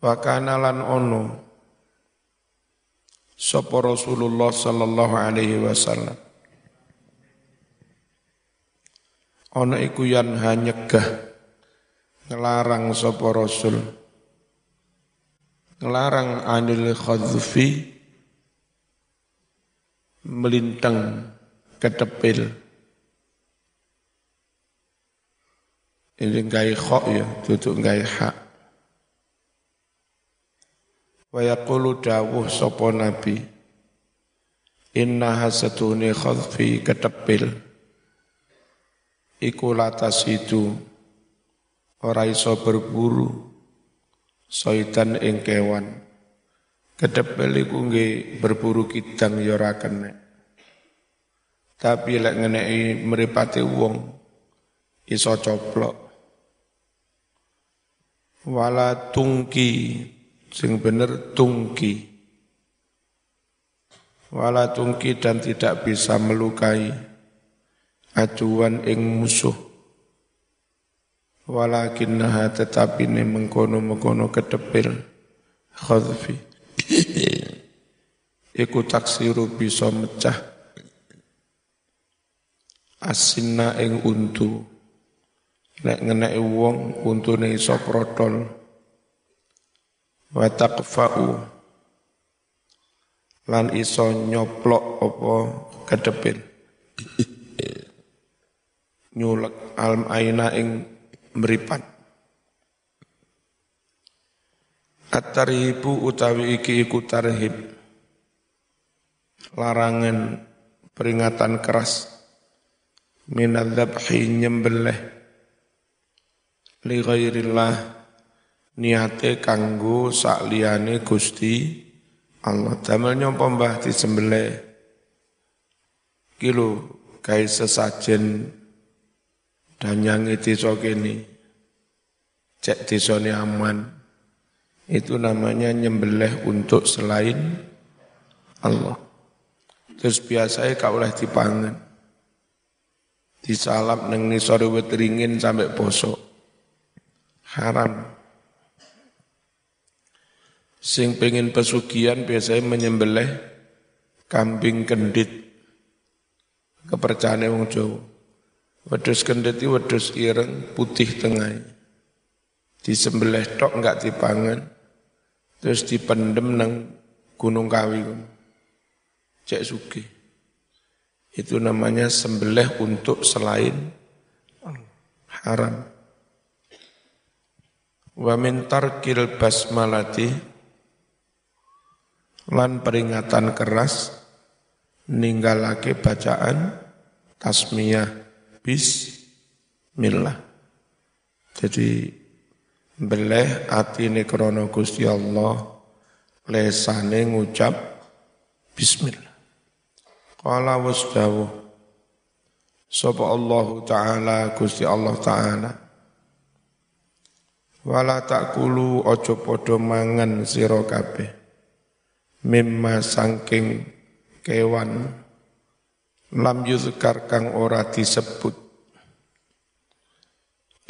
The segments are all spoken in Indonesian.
Wa kana lan ono. Sapa Rasulullah sallallahu alaihi wasallam. Ono iku yan hanyegah ngelarang sapa Rasul. Ngelarang anil khadzfi melintang ketepil ini gaya khok ya tutup gaya hak Wa yaqulu dawuh sapa nabi Inna hasatuni khadfi ketepil. Iku latas itu Ora iso berburu Soitan ing kewan. Ketepil iku nggih berburu kidang ya ora Tapi lek ngeneki mripate wong iso coplok. Wala tungki sing bener tungki. Wala tungki dan tidak bisa melukai acuan ing musuh. Walakinnaha tetapi ini mengkono-mengkono ketepil khadfi. Iku taksiru bisa mecah. Asinna ing untu. Nek ngenek wong untune iso protol wa taqfa'u. Lan iso nyoplok apa kedepin. Nyulek alm aina ing meripat At-tarhibu utawi iki iku tarhib. Larangan peringatan keras. Minadzabhi nyembelih. Li ghairillah niate kanggo sak liyane Gusti Allah. Damel nyapa mbah disembelih? Kilo kai sesajen danyang desa kene. Cek desane aman. Itu namanya nyembelih untuk selain Allah. Terus biasanya kau oleh dipangan. Disalap neng nisore wetringin sampai bosok. Haram Sing pengen pesugihan biasanya menyembelih kambing kendit. Kepercayaan wong Jawa. Wedus kendit itu wedus ireng putih tengah. Disembelih tok enggak dipangan. Terus dipendem nang Gunung Kawi. Cek suki. Itu namanya sembelih untuk selain haram. Wa min tarkil basmalati lan peringatan keras ninggalake bacaan tasmiyah bismillah. Jadi beleh atine krana Gusti Allah lesane ngucap bismillah. Qala wasdawu Sapa Allah Ta'ala Gusti Allah Ta'ala Wala takulu ojo podo mangan sira kabeh mimma sangking kewan lam yuzkar kang ora disebut.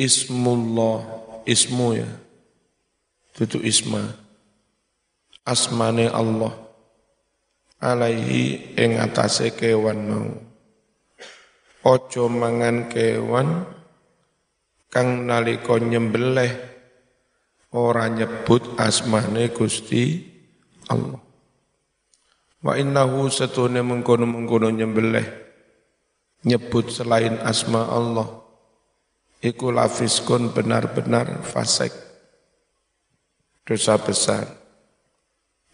Ismullah ismu ya. Itu isma. Asmane Allah. Alaihi ing atase kewan mau. Ojo mangan kewan kang nalika nyembelih ora nyebut asmane Gusti Allah Wa innahu satune mengkono-mengkono nyembelih nyebut selain asma Allah iku lafiskun benar-benar fasik dosa besar.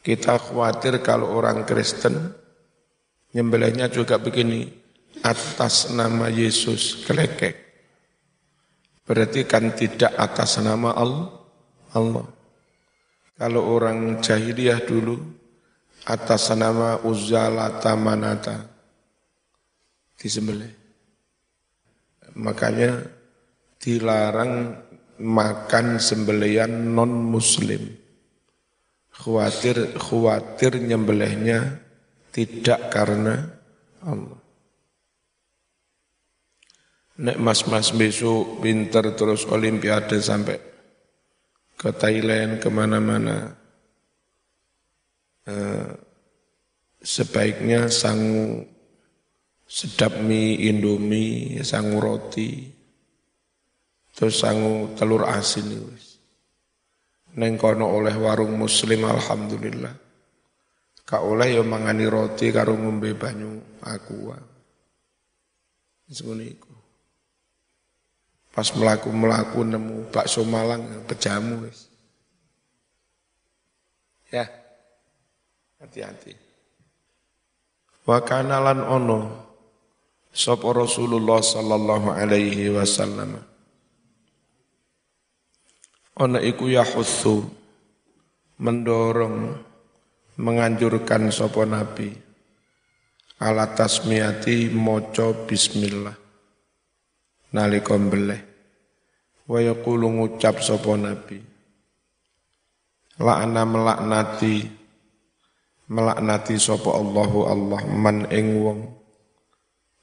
Kita khawatir kalau orang Kristen nyembelihnya juga begini atas nama Yesus kelekek. Berarti kan tidak atas nama Allah Allah. Kalau orang jahiliyah dulu atas nama Uzzalata Manata disembelih. Makanya dilarang makan sembelian non muslim. Khawatir khawatir nyembelihnya tidak karena Allah. Nek mas-mas besok pinter terus olimpiade sampai ke Thailand, ke mana-mana. Eh, sebaiknya sangu sedap mie indomie, sangu roti, terus sangu telur asin wis. Neng kono oleh warung muslim alhamdulillah. Kak oleh ya mangani roti karo ngombe banyu aqua. Semono iku. Pas melaku-melaku nemu bakso Malang pejamu wis. Ya. Hati-hati. Wa kana lan ono sapa Rasulullah sallallahu alaihi wasallam. Ono iku yahutsu mendorong menganjurkan sapa nabi ala tasmiyati maca bismillah nalika mbeleh wa yaqulu ngucap sapa nabi la'ana melaknati melaknati sapa Allahu Allah man ing wong.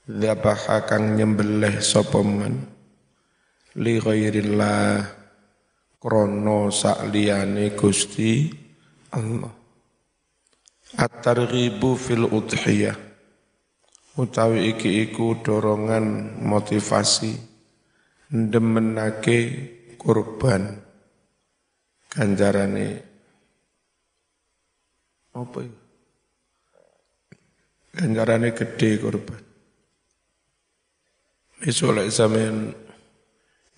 Dzabaha kang nyembelih sapa man. Li ghairillah krana sakliyane Gusti Allah. At-targhibu fil udhiyah. Utawi iki iku dorongan motivasi ndemenake kurban. Ganjarane apa itu? Ganjarane gede kurban besok lek sampean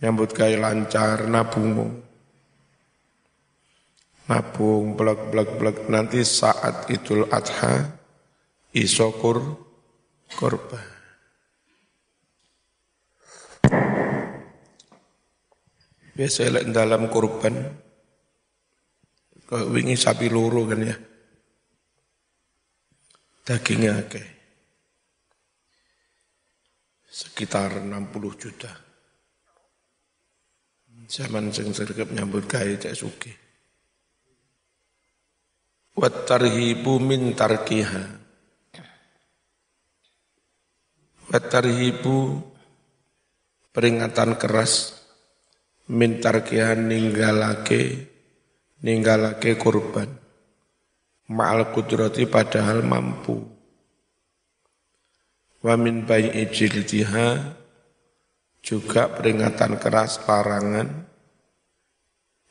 nyambut gawe lancar nabung nabung blek blek blek. Nanti saat Idul Adha isokur korban. Biasa lek dalam korban, kalau wingi sapi loro kan ya, dagingnya oke, sekitar 60 juta. Zaman sing sergap nyambut gawe cek suki. Wat tarhibu min tarkiha Watarhibu peringatan keras mintarkihan ninggalake ninggalake kurban ma'al kudrati padahal mampu wa min bai'i jildiha juga peringatan keras larangan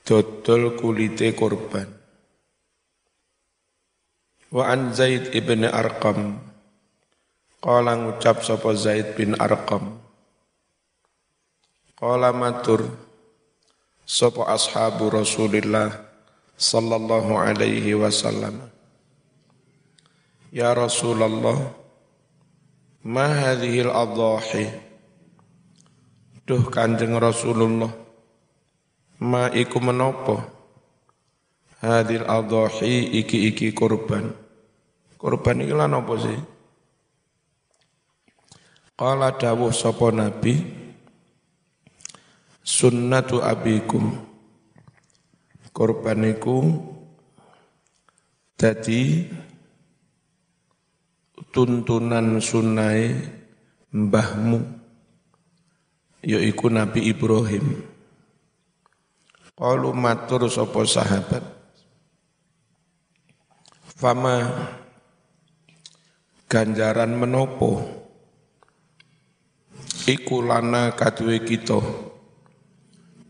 dodol kulite kurban wa an Zaid ibn Arqam Qala ngucap sapa Zaid bin Arqam. Qala matur sapa ashabu Rasulillah sallallahu alaihi wasallam. Ya Rasulullah, ma hadhihi al-adhahi? Duh Kanjeng Rasulullah, ma iku menapa? Hadhil adhahi iki-iki kurban. Kurban iki lan apa sih? Qala dawuh sapa nabi sunnatu abikum korban dadi tuntunan sunai mbahmu yaiku Nabi Ibrahim. Qalu matur sapa sahabat? Fama ganjaran menopo? Iku lana kaduwe kita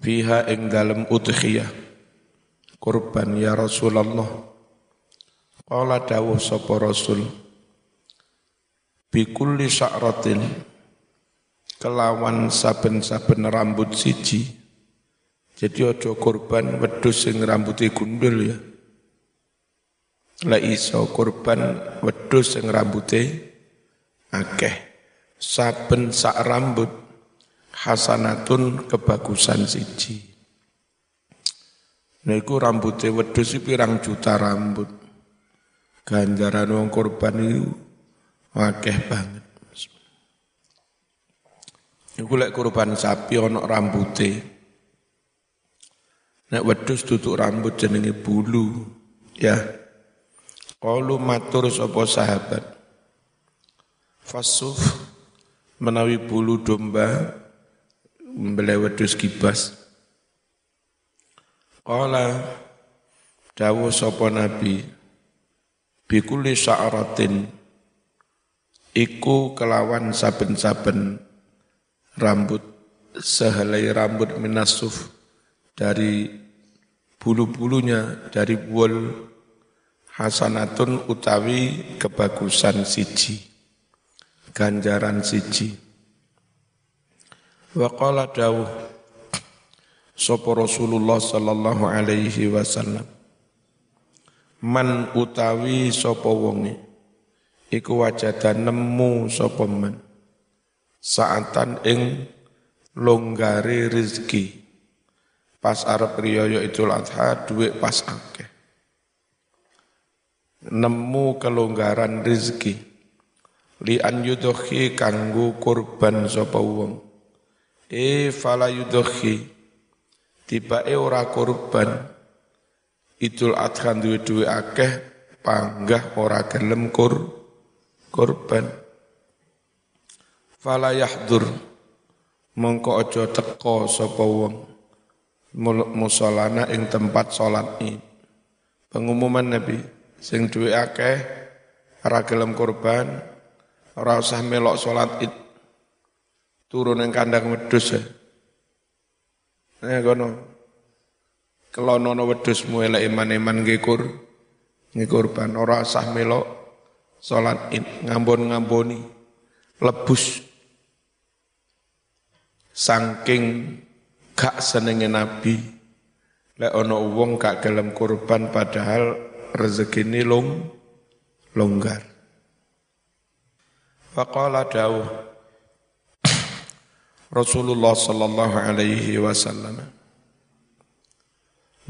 biha ing dalem udhiyah kurban ya Rasulullah. Qala dawuh sapa rasul bikulli sya'ratin. Kelawan saben-saben rambut siji. Jadi ojo kurban wedhus sing rambutnya gundul ya. La iso kurban wedhus sing rambutnya akeh. Saben sak rambut hasanatun kebagusan siji. Niku rambutnya wedhus pirang juta rambut. Ganjaran wong korban itu wakeh banget. Niku lek korban sapi ana rambute. Nek wedhus tutuk rambut jenenge bulu, ya. Qalu matur sapa sahabat. Fasuf menawi bulu domba membelai wedus kibas Qala dawuh sapa nabi bikuli sya'ratin iku kelawan saben-saben rambut sehelai rambut minasuf dari bulu-bulunya dari wol hasanatun utawi kebagusan siji ganjaran siji. Wa qala dawuh sapa Rasulullah sallallahu alaihi wasallam. Man utawi sapa wonge. Iku wajada nemu sapa man. Saatan ing longgare rezeki pas arep riyaya Idul Adha duit pas akeh. Nemu kelonggaran rezeki li an yudhi kanggo kurban sapa wong. E fala yudhi tiba ora korban. Idul Adha duwe-duwe akeh panggah ora gelem kur korban. Fala yahdur. Mongko aja teka sapa wong. Musolana ing tempat salat pengumuman Nabi sing duwe akeh ora gelem korban ora usah melok salat Id. Turun ing kandang wedhus ya Ya kono. Kelono wedhusmu elek iman-iman nggih kur. Nggih kurban ora sah melok salat ngambon-ngamboni. Lebus. Saking gak senenge nabi. Lek ana wong gak gelem kurban padahal rezekine long longgar. Faqala dawuh Rasulullah sallallahu alaihi wasallam.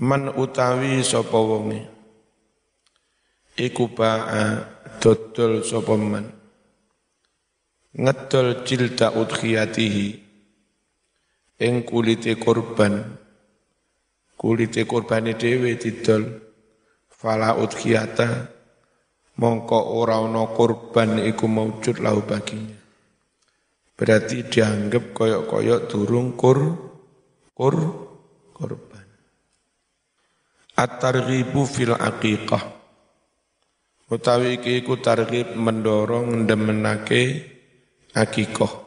Man utawi sapa wonge? Iku ba'a dodol sapa man? Ngedol jilda udhiyatihi. Ing kulite korban. Kulite korbane dhewe didol. Fala udhiyata. Mongko ora ana korban iku maujud lahu baginya Berarti dianggap koyok-koyok durung kur kur korban. At-targhibu fil aqiqah. Utawi iki iku targhib mendorong ndemenake akikoh.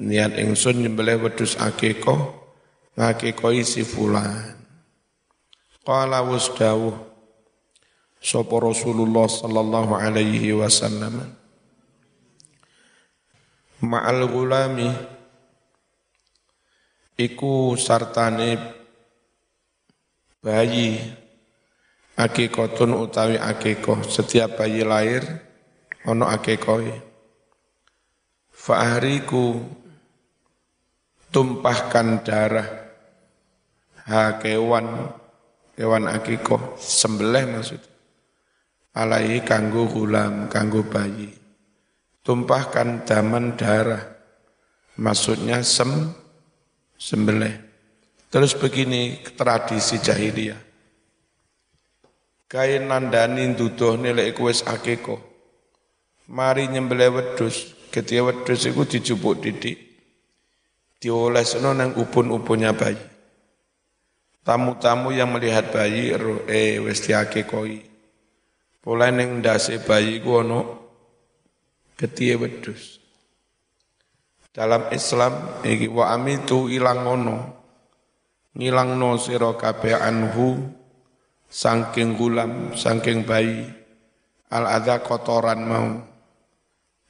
Niat ingsun nyembelih wedhus akikoh ngakikoi si fulan. Qala wasdawuh sapa Rasulullah sallallahu alaihi wasallam ma'al gulami. Iku sartane bayi. Akikotun utawi akikoh setiap bayi lahir ono akikohi fa'ahriku. Tumpahkan darah. Ha kewan. Kewan akikoh sembelih maksud. Alai kanggo gulam kanggo bayi tumpahkan daman darah. Maksudnya sem, sembelih. Terus begini tradisi jahiliyah. Kain nandani duduh nilai kuwes akeko. Mari nyembelih wedus, ketika wedus itu dijupuk didik. Diolesno nang upun-upunnya bayi. Tamu-tamu yang melihat bayi, eh wes diakekoi. Pola neng ndase bayi ono ketie wedus. Dalam Islam iki wa amitu ilang ngono. Ngilangno sira kabeh anhu saking gulam, saking bayi. Al adha kotoran mau.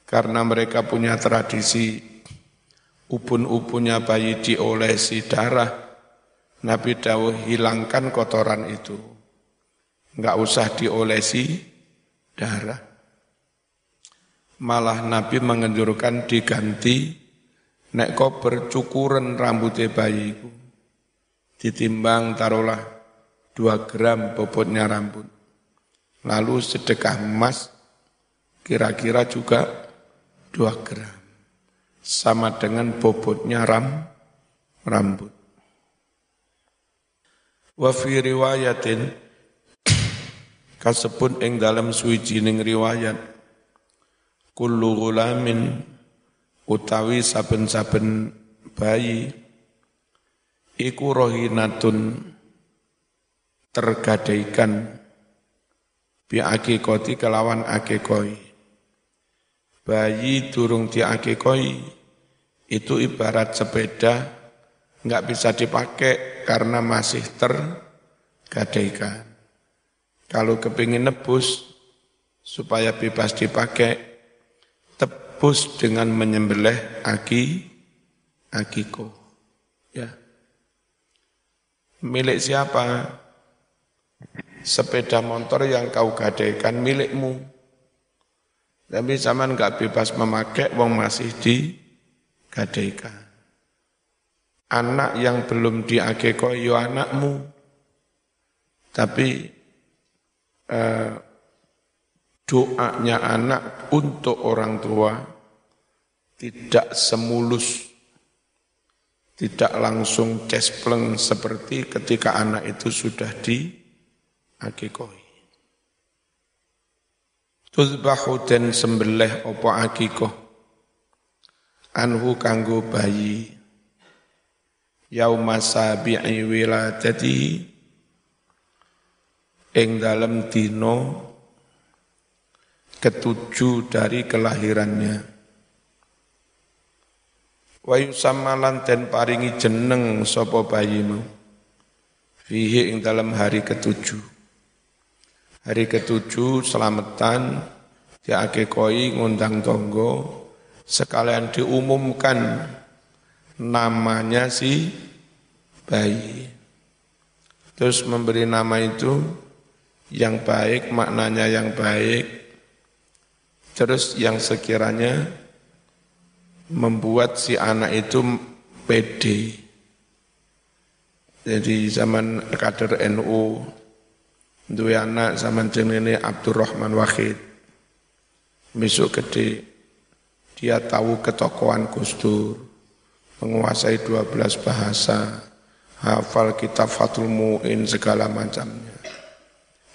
Karena mereka punya tradisi ubun-ubunnya bayi diolesi darah. Nabi Dawuh hilangkan kotoran itu. Enggak usah diolesi darah malah Nabi menganjurkan diganti nek kau bercukuran rambutnya bayi itu ditimbang taruhlah dua gram bobotnya rambut. Lalu sedekah emas kira-kira juga dua gram. Sama dengan bobotnya ram rambut. Wa fi riwayatin kasebut ing dalam suwijining riwayat kullu gulamin utawi saben-saben bayi iku rohinatun tergadaikan bi akikoti kelawan akikoi. Bayi durung di akikoi itu ibarat sepeda nggak bisa dipakai karena masih tergadaikan. Kalau kepingin nebus supaya bebas dipakai, tebus dengan menyembelih aki akiko. Ya. Milik siapa? Sepeda motor yang kau gadaikan milikmu. Tapi zaman nggak bebas memakai, wong masih digadaikan. Anak yang belum diakeko yo ya anakmu. Tapi eh, doanya anak untuk orang tua tidak semulus, tidak langsung cespleng seperti ketika anak itu sudah di akikoi. Tuzbahu dan sembelih opo akikoh. Anhu kanggo bayi. Yauma sabi'i wiladatihi. Ing dalam dino ketujuh dari kelahirannya. Wayu samalan dan paringi jeneng sopo bayimu. Fihi ing dalam hari ketujuh. Hari ketujuh selamatan diakekoi ngundang tonggo sekalian diumumkan namanya si bayi. Terus memberi nama itu yang baik, maknanya yang baik, terus yang sekiranya membuat si anak itu pede. Jadi zaman kader NU, dua anak zaman jenenge Abdurrahman Wahid. Besok gede, dia tahu ketokohan Gus Dur, menguasai 12 bahasa, hafal kitab Fatul Mu'in segala macamnya.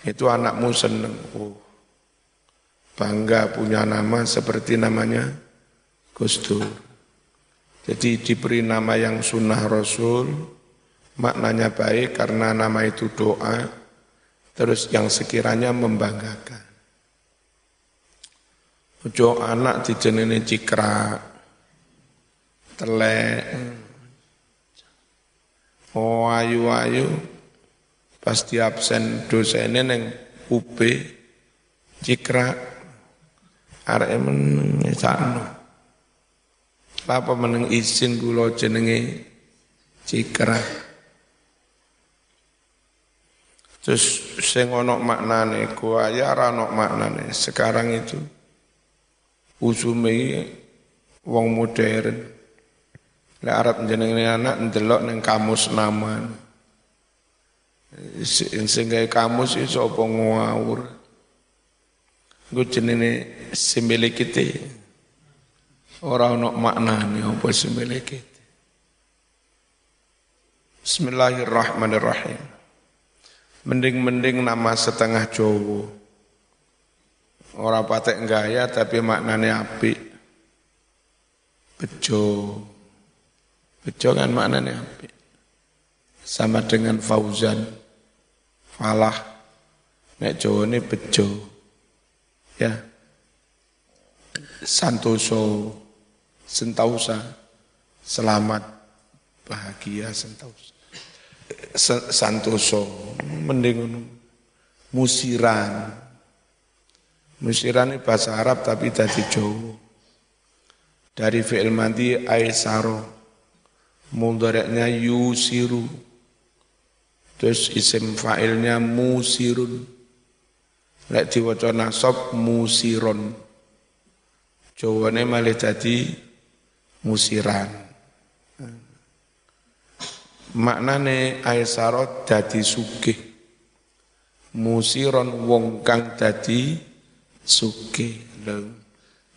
Itu anakmu seneng. Oh, bangga punya nama seperti namanya Gus Dur. Jadi diberi nama yang sunnah Rasul, maknanya baik karena nama itu doa, terus yang sekiranya membanggakan. Ojo anak dijenenge cikra, telek, oh ayu-ayu, pasti absen dosennya neng UB cikra arek meneng sakno apa meneng izin kula jenenge cikra terus sing ana maknane ya ora ana maknane. Sekarang itu usume wong modern. Lek arep jenenge anak ndelok ning kamus nama sehingga kamus iso apa ngawur gue jenenge simbelikite ora ono maknane apa simbelikite Bismillahirrahmanirrahim Mending-mending nama setengah Jawa. Ora patek gaya tapi maknane apik. Bejo. Bejo kan maknane apik. Sama dengan Fauzan falah nek ini bejo ya. Santoso sentausa selamat bahagia sentausa. Santoso mending musiran. Musiran ini bahasa Arab tapi dari Jawa. Dari fi'il mandi aisaro mudhari'nya yusiru. Terus isim fa'ilnya musirun. Lek diwaca nasab musiron. Jawane malih dadi musiran. Maknane aisarot dadi sugih. Musiron wong kang dadi sugih.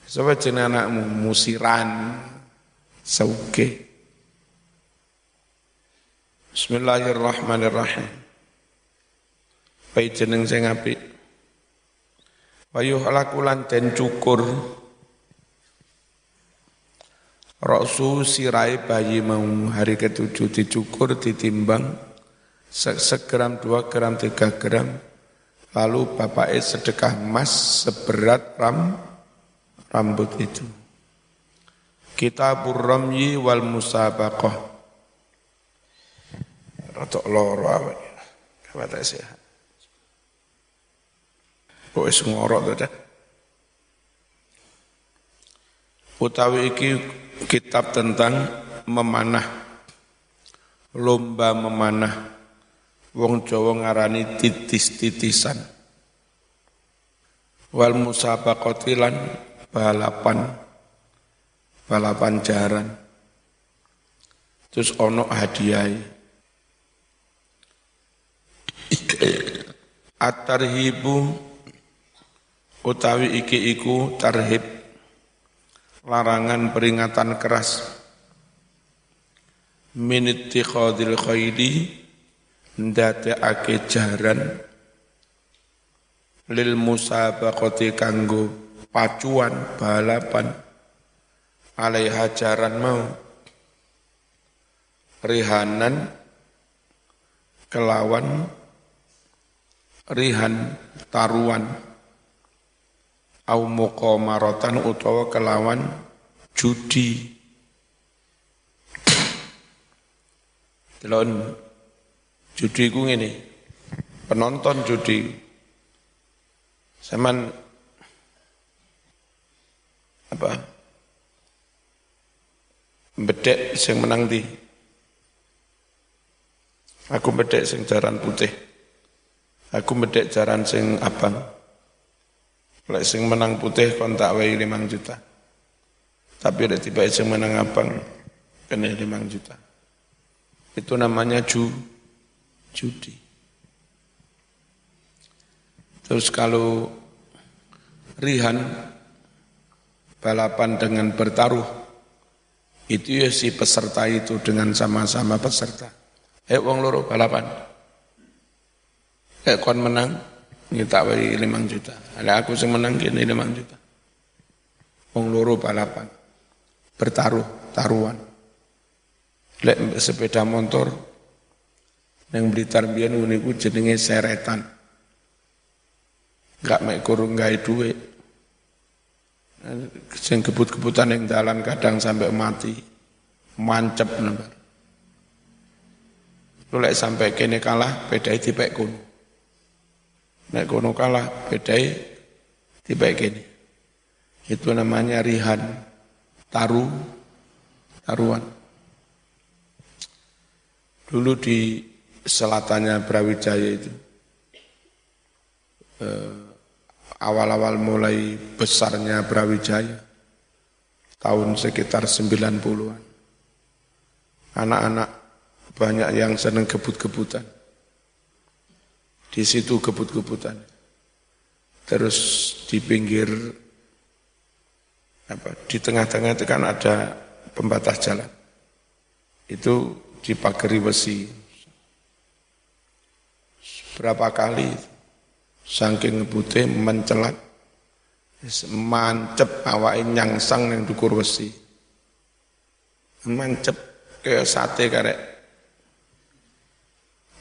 Sapa jeneng anakmu? Musiran. Sugih. Bismillahirrahmanirrahim. Baik jeneng sing apik. Wayuh lakulan den cukur Rasu sirai bayi mau hari ketujuh dicukur ditimbang segram, dua gram, tiga gram. Lalu bapaknya sedekah emas seberat ram, rambut itu. Kitabur Ramyi wal Musabaqah. Rotok loro awak. Kata sehat. Kok es ngorok tuh dah. Utawi iki kitab tentang memanah lomba memanah wong Jawa ngarani titis-titisan. Wal musabaqati lan balapan balapan jaran. Terus ono hadiah At-tarhibu utawi iki iku tarhib larangan peringatan keras. Min ittikhadil khairi ndadekake jaran. Lil musabaqati kanggo pacuan balapan. Alaiha jaran mau. Rihanan kelawan. Rihan taruan au muqamaratan utawa kelawan judi. Delon judi ku ngene. Penonton judi. Saman apa? Bedek sing menang di. Aku bedek sing jaran putih. Aku bedek jaran sing abang. Lek sing menang putih kon tak wae 5 juta. Tapi ada tiba sing menang abang kena 5 juta. Itu namanya ju, judi. Terus kalau rihan balapan dengan bertaruh itu ya si peserta itu dengan sama-sama peserta. Eh wong loro balapan. Eh kon menang, ini tak beri limang juta. Ada aku yang menang kini limang juta. Wong loro balapan. Bertaruh, taruhan. Lek sepeda motor yang beli tarbian uniku jenenge seretan. Gak mek kurung gak duit. Sing kebut-kebutan yang jalan kadang sampai mati. Mancep. Lu lek sampai kene kalah, beda tipek kuno. Nek kono kalah bedai tiba gini. Itu namanya rihan, taru, taruhan. Dulu di selatannya Brawijaya itu, eh, awal-awal mulai besarnya Brawijaya, tahun sekitar 90-an. Anak-anak banyak yang senang kebut-kebutan di situ kebut-kebutan. Terus di pinggir apa di tengah-tengah itu kan ada pembatas jalan. Itu dipagari besi. Berapa kali saking ngebute mencelat mancep awake nyangsang yang dukur besi. Mancep kayak sate karek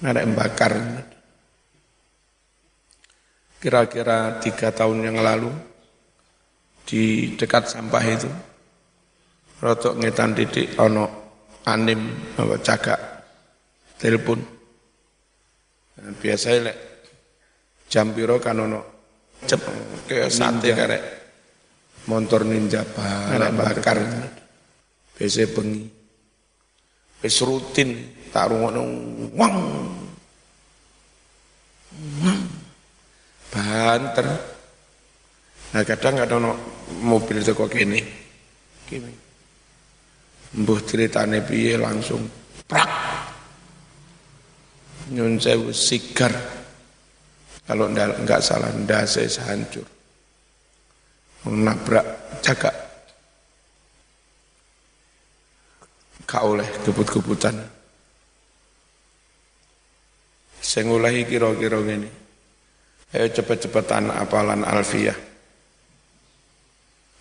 ngarek bakar. Kira-kira tiga tahun yang lalu di dekat sampah itu rotok ngetan didik ono anim bawa cagak telepon. Nah, biasa lek jam piro kan ono cep ke sate karek motor ninja barang bakar. biasa bengi. Wis rutin tak rungono wang. Wang banter. Nah kadang ada no mobil itu kok gini, gini. Mbuh ceritane piye langsung prak. Nyun sewu sigar. Kalau enggak salah ndase hancur. Menabrak jaga. Kau oleh kebut-kebutan. Saya kira-kira gini. Ayo cepet-cepetan apalan alfiah.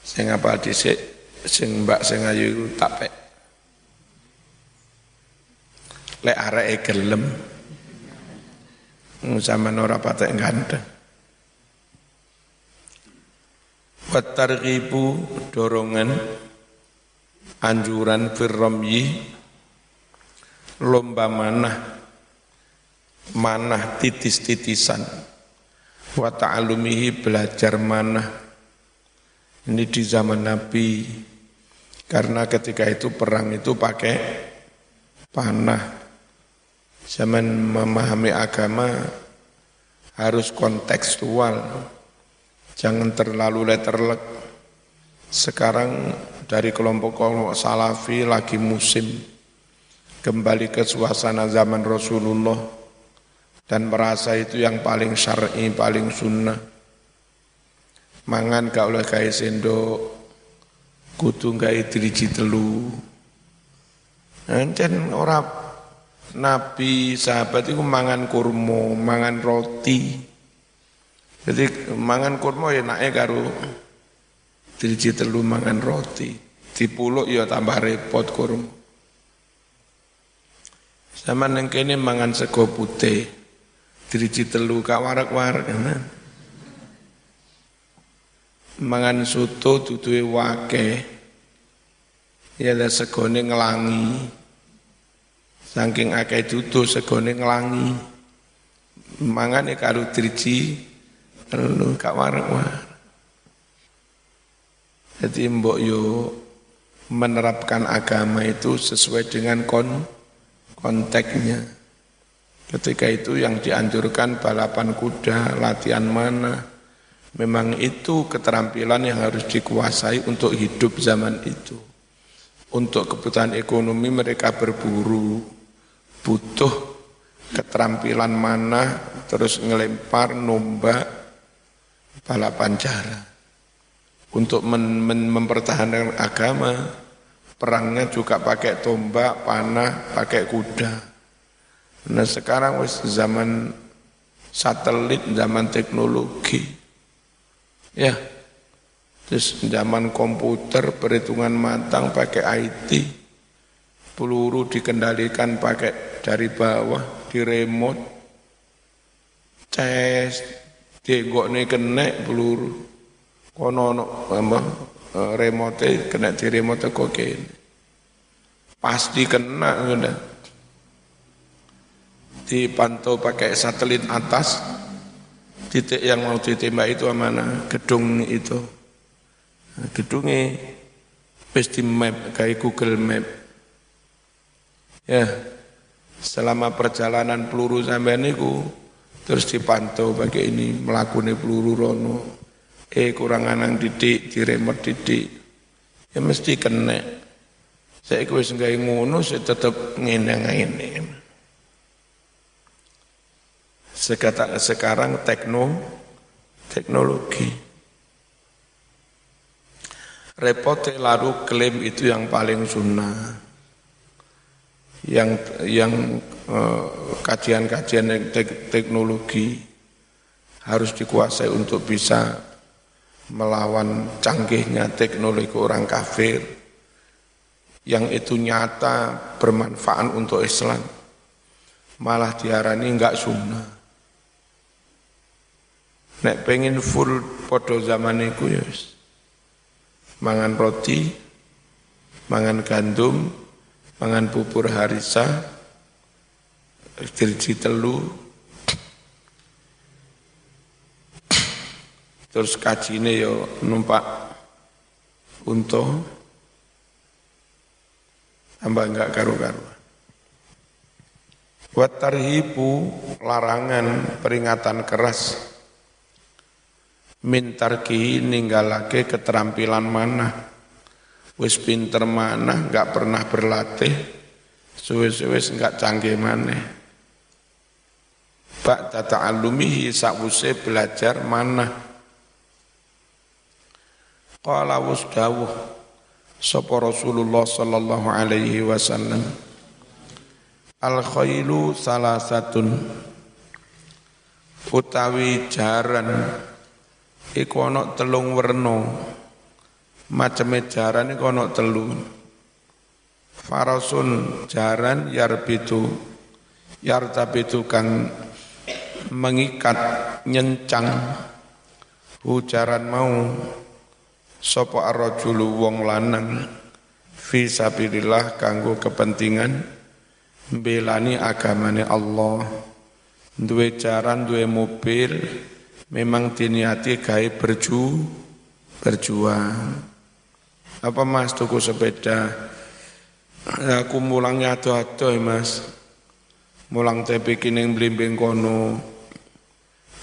Sing apa dhisik, sing mbak sing ayu tapek. Lek areke gelem zaman ora patek ganteng. Watarghibu dorongan anjuran firramyi lomba manah manah titis-titisan wa ta'alumihi belajar manah. Ini di zaman Nabi. Karena ketika itu perang itu pakai panah. Zaman memahami agama harus kontekstual. Jangan terlalu letterlek sekarang dari kelompok-kelompok salafi lagi musim. Kembali ke suasana zaman Rasulullah dan merasa itu yang paling syar'i, paling sunnah. Mangan gak oleh kaya sendok, kutu gak driji telu. Dan orang Nabi sahabat itu mangan kurma, mangan roti. Jadi mangan kurma ya naik karo Driji telu mangan roti. Dipuluk ya tambah repot kurma. Zaman yang kene mangan sego putih. Driji telu kak warak-warak kan. Mangan soto duduhe wake. Ya ada segone ngelangi. Saking akeh dudu segone ngelangi. Mangane karo driji telu kak warak-warak. Jadi mbok yo menerapkan agama itu sesuai dengan kon konteksnya. Ketika itu yang dianjurkan balapan kuda, latihan mana, memang itu keterampilan yang harus dikuasai untuk hidup zaman itu. Untuk kebutuhan ekonomi mereka berburu, butuh keterampilan mana, terus ngelempar, nombak, balapan jarak untuk mempertahankan agama, perangnya juga pakai tombak, panah, pakai kuda. Nah sekarang wis zaman satelit, zaman teknologi. Ya, terus zaman komputer, perhitungan matang pakai IT, peluru dikendalikan pakai dari bawah, di remote, ces, tegok nih kena peluru. Kono apa e, remote kena di remote kok pasti kena sudah dipantau pakai satelit atas. Titik yang mau ditembak itu mana? Gedung itu. Nah, gedungnya pasti map kayak Google Map. Ya selama perjalanan peluru sampai niku terus dipantau pakai ini melakukan peluru rono. Eh kurang anang didik, diremot didik, ya mesti kena. Saya wis gawe ngono, saya tetap ngene ngene. Sekarang, sekarang tekno, teknologi. Repotnya lalu klaim itu yang paling sunnah. Yang yang eh, kajian-kajian tek, teknologi harus dikuasai untuk bisa melawan canggihnya teknologi orang kafir yang itu nyata bermanfaat untuk Islam malah diarani enggak sunnah nek pengen full podo zaman itu ya mangan roti mangan gandum mangan bubur harisa dirji telu Terus kajine yo numpak unta tambah enggak karu-karuan. Buat tarhibu larangan peringatan keras mintarki ninggalake keterampilan mana wis pinter mana enggak pernah berlatih. Suwe-suwe enggak canggih mana bak tata alumihi sakwuse belajar mana Qala wasdawuh sapa Rasulullah sallallahu alaihi wasallam. Al khailu salasatun. Utawi jaran iku ana telung werna. Maceme jaran iku ana telu. Farasun jaran yarbitu yartabitu kang mengikat nyencang. Ujaran mau sapa arrajulu wong lanang? Fi sabilillah kanggo kepentingan belani agamane Allah. Duwe jaran duwe mobil memang diniati gawe berju berjuang. Apa mas tuku sepeda? Aku mulangnya ado-ado mas. Mulang tepi kining blimbing kono.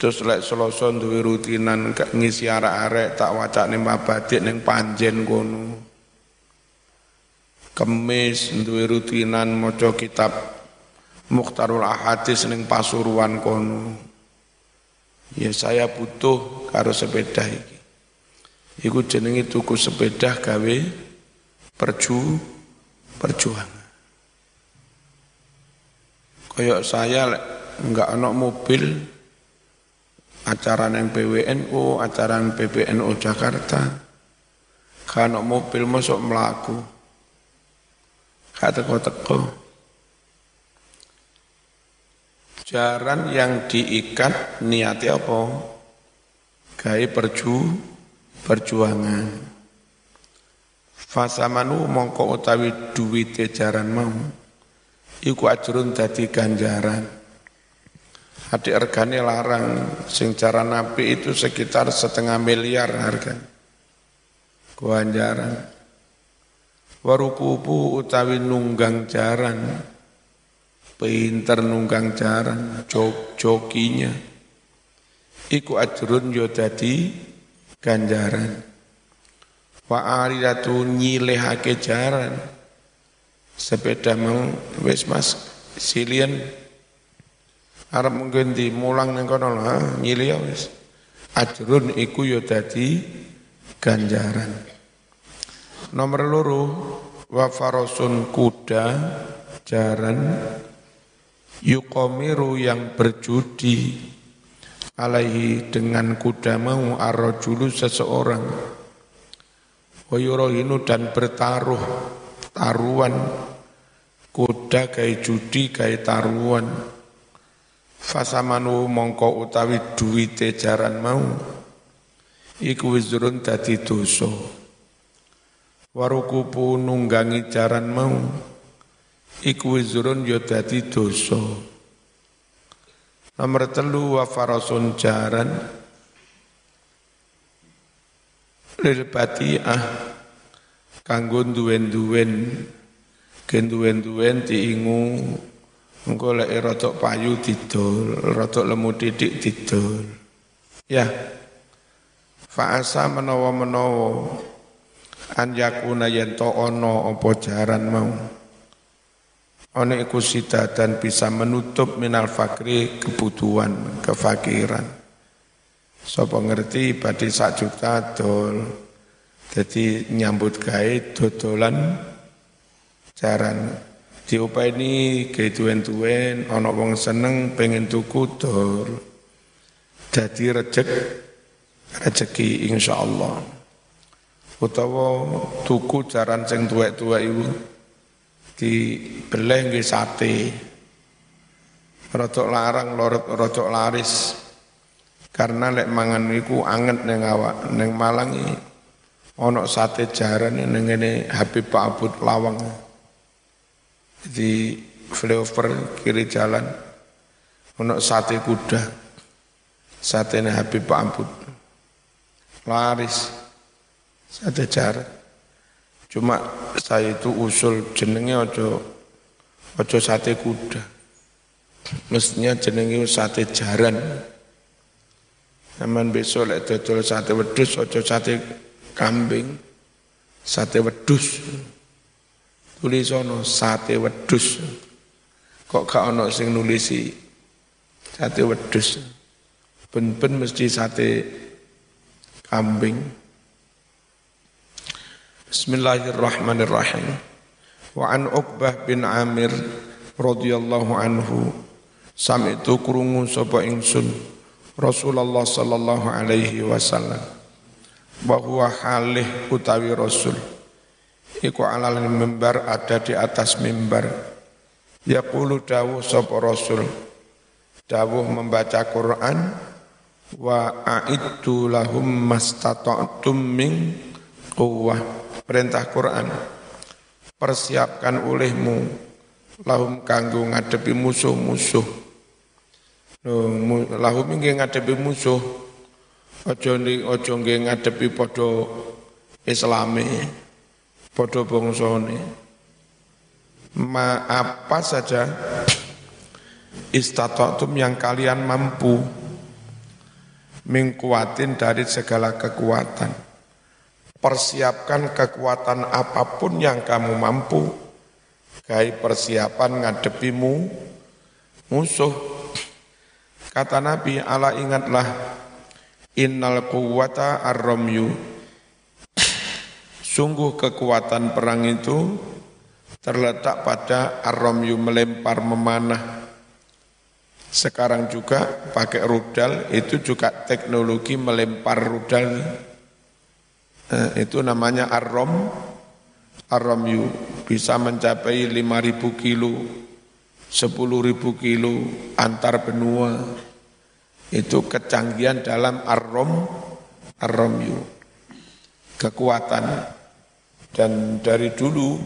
Terus lek seloso duwe rutinan ngisi arek-arek tak wacane mabadik ning panjen kono. Kemis duwe rutinan maca kitab Mukhtarul Ahadis ning Pasuruan kono ya saya butuh karo sepeda iki iku jenenge tuku sepeda gawe perju perjuangan Kayak saya enggak ada mobil acara yang PWNU, acara yang PBNU Jakarta. Kalau mobil masuk melaku. Kata teko Jaran yang diikat niatnya apa? Gaya perju, perjuangan. Fasamanu mongko utawi duwite jaran mau iku ajrun dadi ganjaran. Adik regane larang, sing cara nabi itu sekitar setengah miliar harga. Ganjaran. Warukupu utawi nunggang jaran, pinter nunggang jaran, jok jokinya. Iku ajrun yo dadi ganjaran. Wa aridatu nyilehake jaran sepeda mau wis mas silian. Arep mungkin mulang nang kono lah nyili ya wis. Ajrun iku yo dadi ganjaran. Nomor loro wa farosun kuda jaran yukomiru yang berjudi alaihi dengan kuda mau arrojulu seseorang. Wa dan bertaruh taruhan kuda kai judi kai taruhan. Fasamanu mongko utawi duwite jaran mau iku wizrun dadi dosa. Warukupu nunggangi jaran mau iku wizrun ya dadi dosa nomor telu wa farasun jaran lil bati'ah kanggo duwen-duwen genduwen-duwen diingu engko lek rotok payu didol, rotok lemu titik didol. Ya. Fa'asa menawa-menawa an yakuna yen ana apa jaran mau. Ana iku dan bisa menutup minal fakri kebutuhan, kefakiran. Sapa ngerti badhe sak juta dol. Jadi nyambut gawe dodolan jaran ini ke tuwen-tuwen ana wong seneng pengen tuku dor dadi rejek rezeki insyaallah utawa tuku jaran sing tuwek-tuwek iku dibeleh nggih sate. Rodok larang rodok laris. Karena lek mangan iku anget ning awak ning Malang iki. Ana sate jaran ning ngene Habib Pak Abud Lawang. Di flyover kiri jalan. Untuk sate kuda sate Habib Pak Amput laris. Sate jaran cuma saya itu usul jenenge ojo ojo sate kuda mestinya jenenge sate jaran Aman besok lek dodol sate wedus ojo sate kambing sate wedus tulisono sate wedus. Kok gak ono sing nulisi sate wedus. Ben-ben mesti sate kambing. Bismillahirrahmanirrahim. Wa an Uqbah bin Amir radhiyallahu anhu. Sami'tu krungu sapa ingsun Rasulullah sallallahu alaihi wasallam. Bahwa halih utawi Rasul. Iku alal mimbar ada di atas mimbar. Yaqulu dawu sapa rasul. Dawuh membaca Quran wa a'iddu lahum mastata'tum min quwwah perintah Quran. Persiapkan olehmu. Lahum kanggo ngadepi musuh-musuh. Lahum nggih ngadepi musuh. Aja aja nggih ngadepi padha islame padha bangsane. Ma apa saja istata'tum yang kalian mampu mengkuatin dari segala kekuatan. Persiapkan kekuatan apa pun yang kamu mampu. Gai persiapan ngadepimu musuh. Kata Nabi, ala ingatlah innal quwwata ar-ramyu. Sungguh kekuatan perang itu terletak pada ar-ramyu melempar memanah sekarang juga pakai rudal itu juga teknologi melempar rudal. Nah, itu namanya arrom, arromyu bisa mencapai 5.000 kilo, 10.000 kilo antar benua. Itu kecanggihan dalam arrom, arromyu. Kekuatan dan dari dulu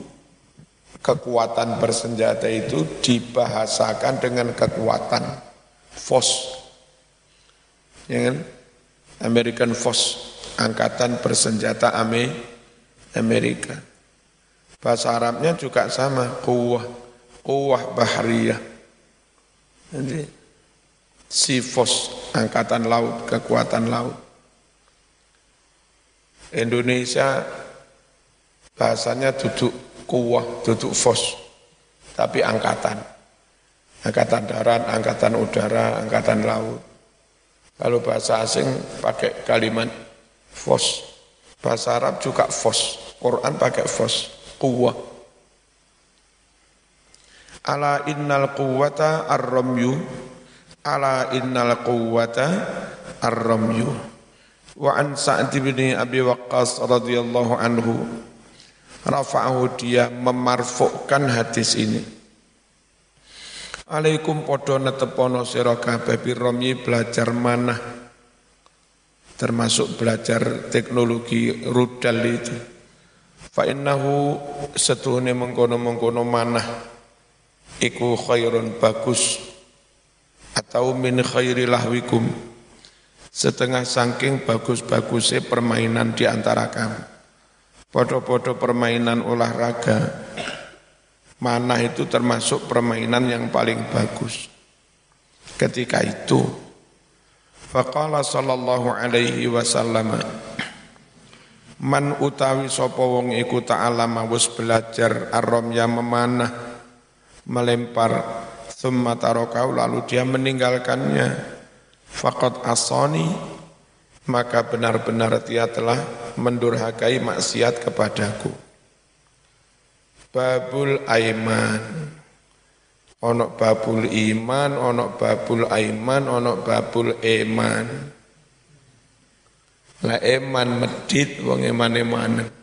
kekuatan bersenjata itu dibahasakan dengan kekuatan FOS. Ya kan? American Force, angkatan bersenjata Amerika. Bahasa Arabnya juga sama, kuwah, kuwah bahriyah. Jadi, Sifos, angkatan laut, kekuatan laut. Indonesia bahasanya duduk kuwah, duduk fos, tapi angkatan. Angkatan darat, angkatan udara, angkatan laut. Kalau bahasa asing pakai kalimat fos. Bahasa Arab juga fos. Quran pakai fos, kuwah. Ala innal quwwata ar-ramyu. Ala innal quwwata ar-ramyu. Wa an Sa'd bin Abi Waqqas radhiyallahu anhu rafa'ahu dia memarfukkan hadis ini. Alaikum podo netepono sira kabeh belajar mana termasuk belajar teknologi rudal itu. Fa innahu setuhune mengkono-mengkono mana iku khairun bagus atau min khairi lahwikum setengah saking bagus-bagusnya permainan di antara kamu. Podo-podo permainan olahraga, mana itu termasuk permainan yang paling bagus. Ketika itu, faqala sallallahu alaihi wasallam, Man utawi sapa wong iku ta'alama wis belajar arom yang memanah, melempar, thumma tarakau lalu dia meninggalkannya. Faqad asani maka benar-benar dia telah mendurhakai maksiat kepadaku. Babul aiman. Onok babul iman, onok babul aiman, onok babul eman. Lah eman medit wong eman-emanen.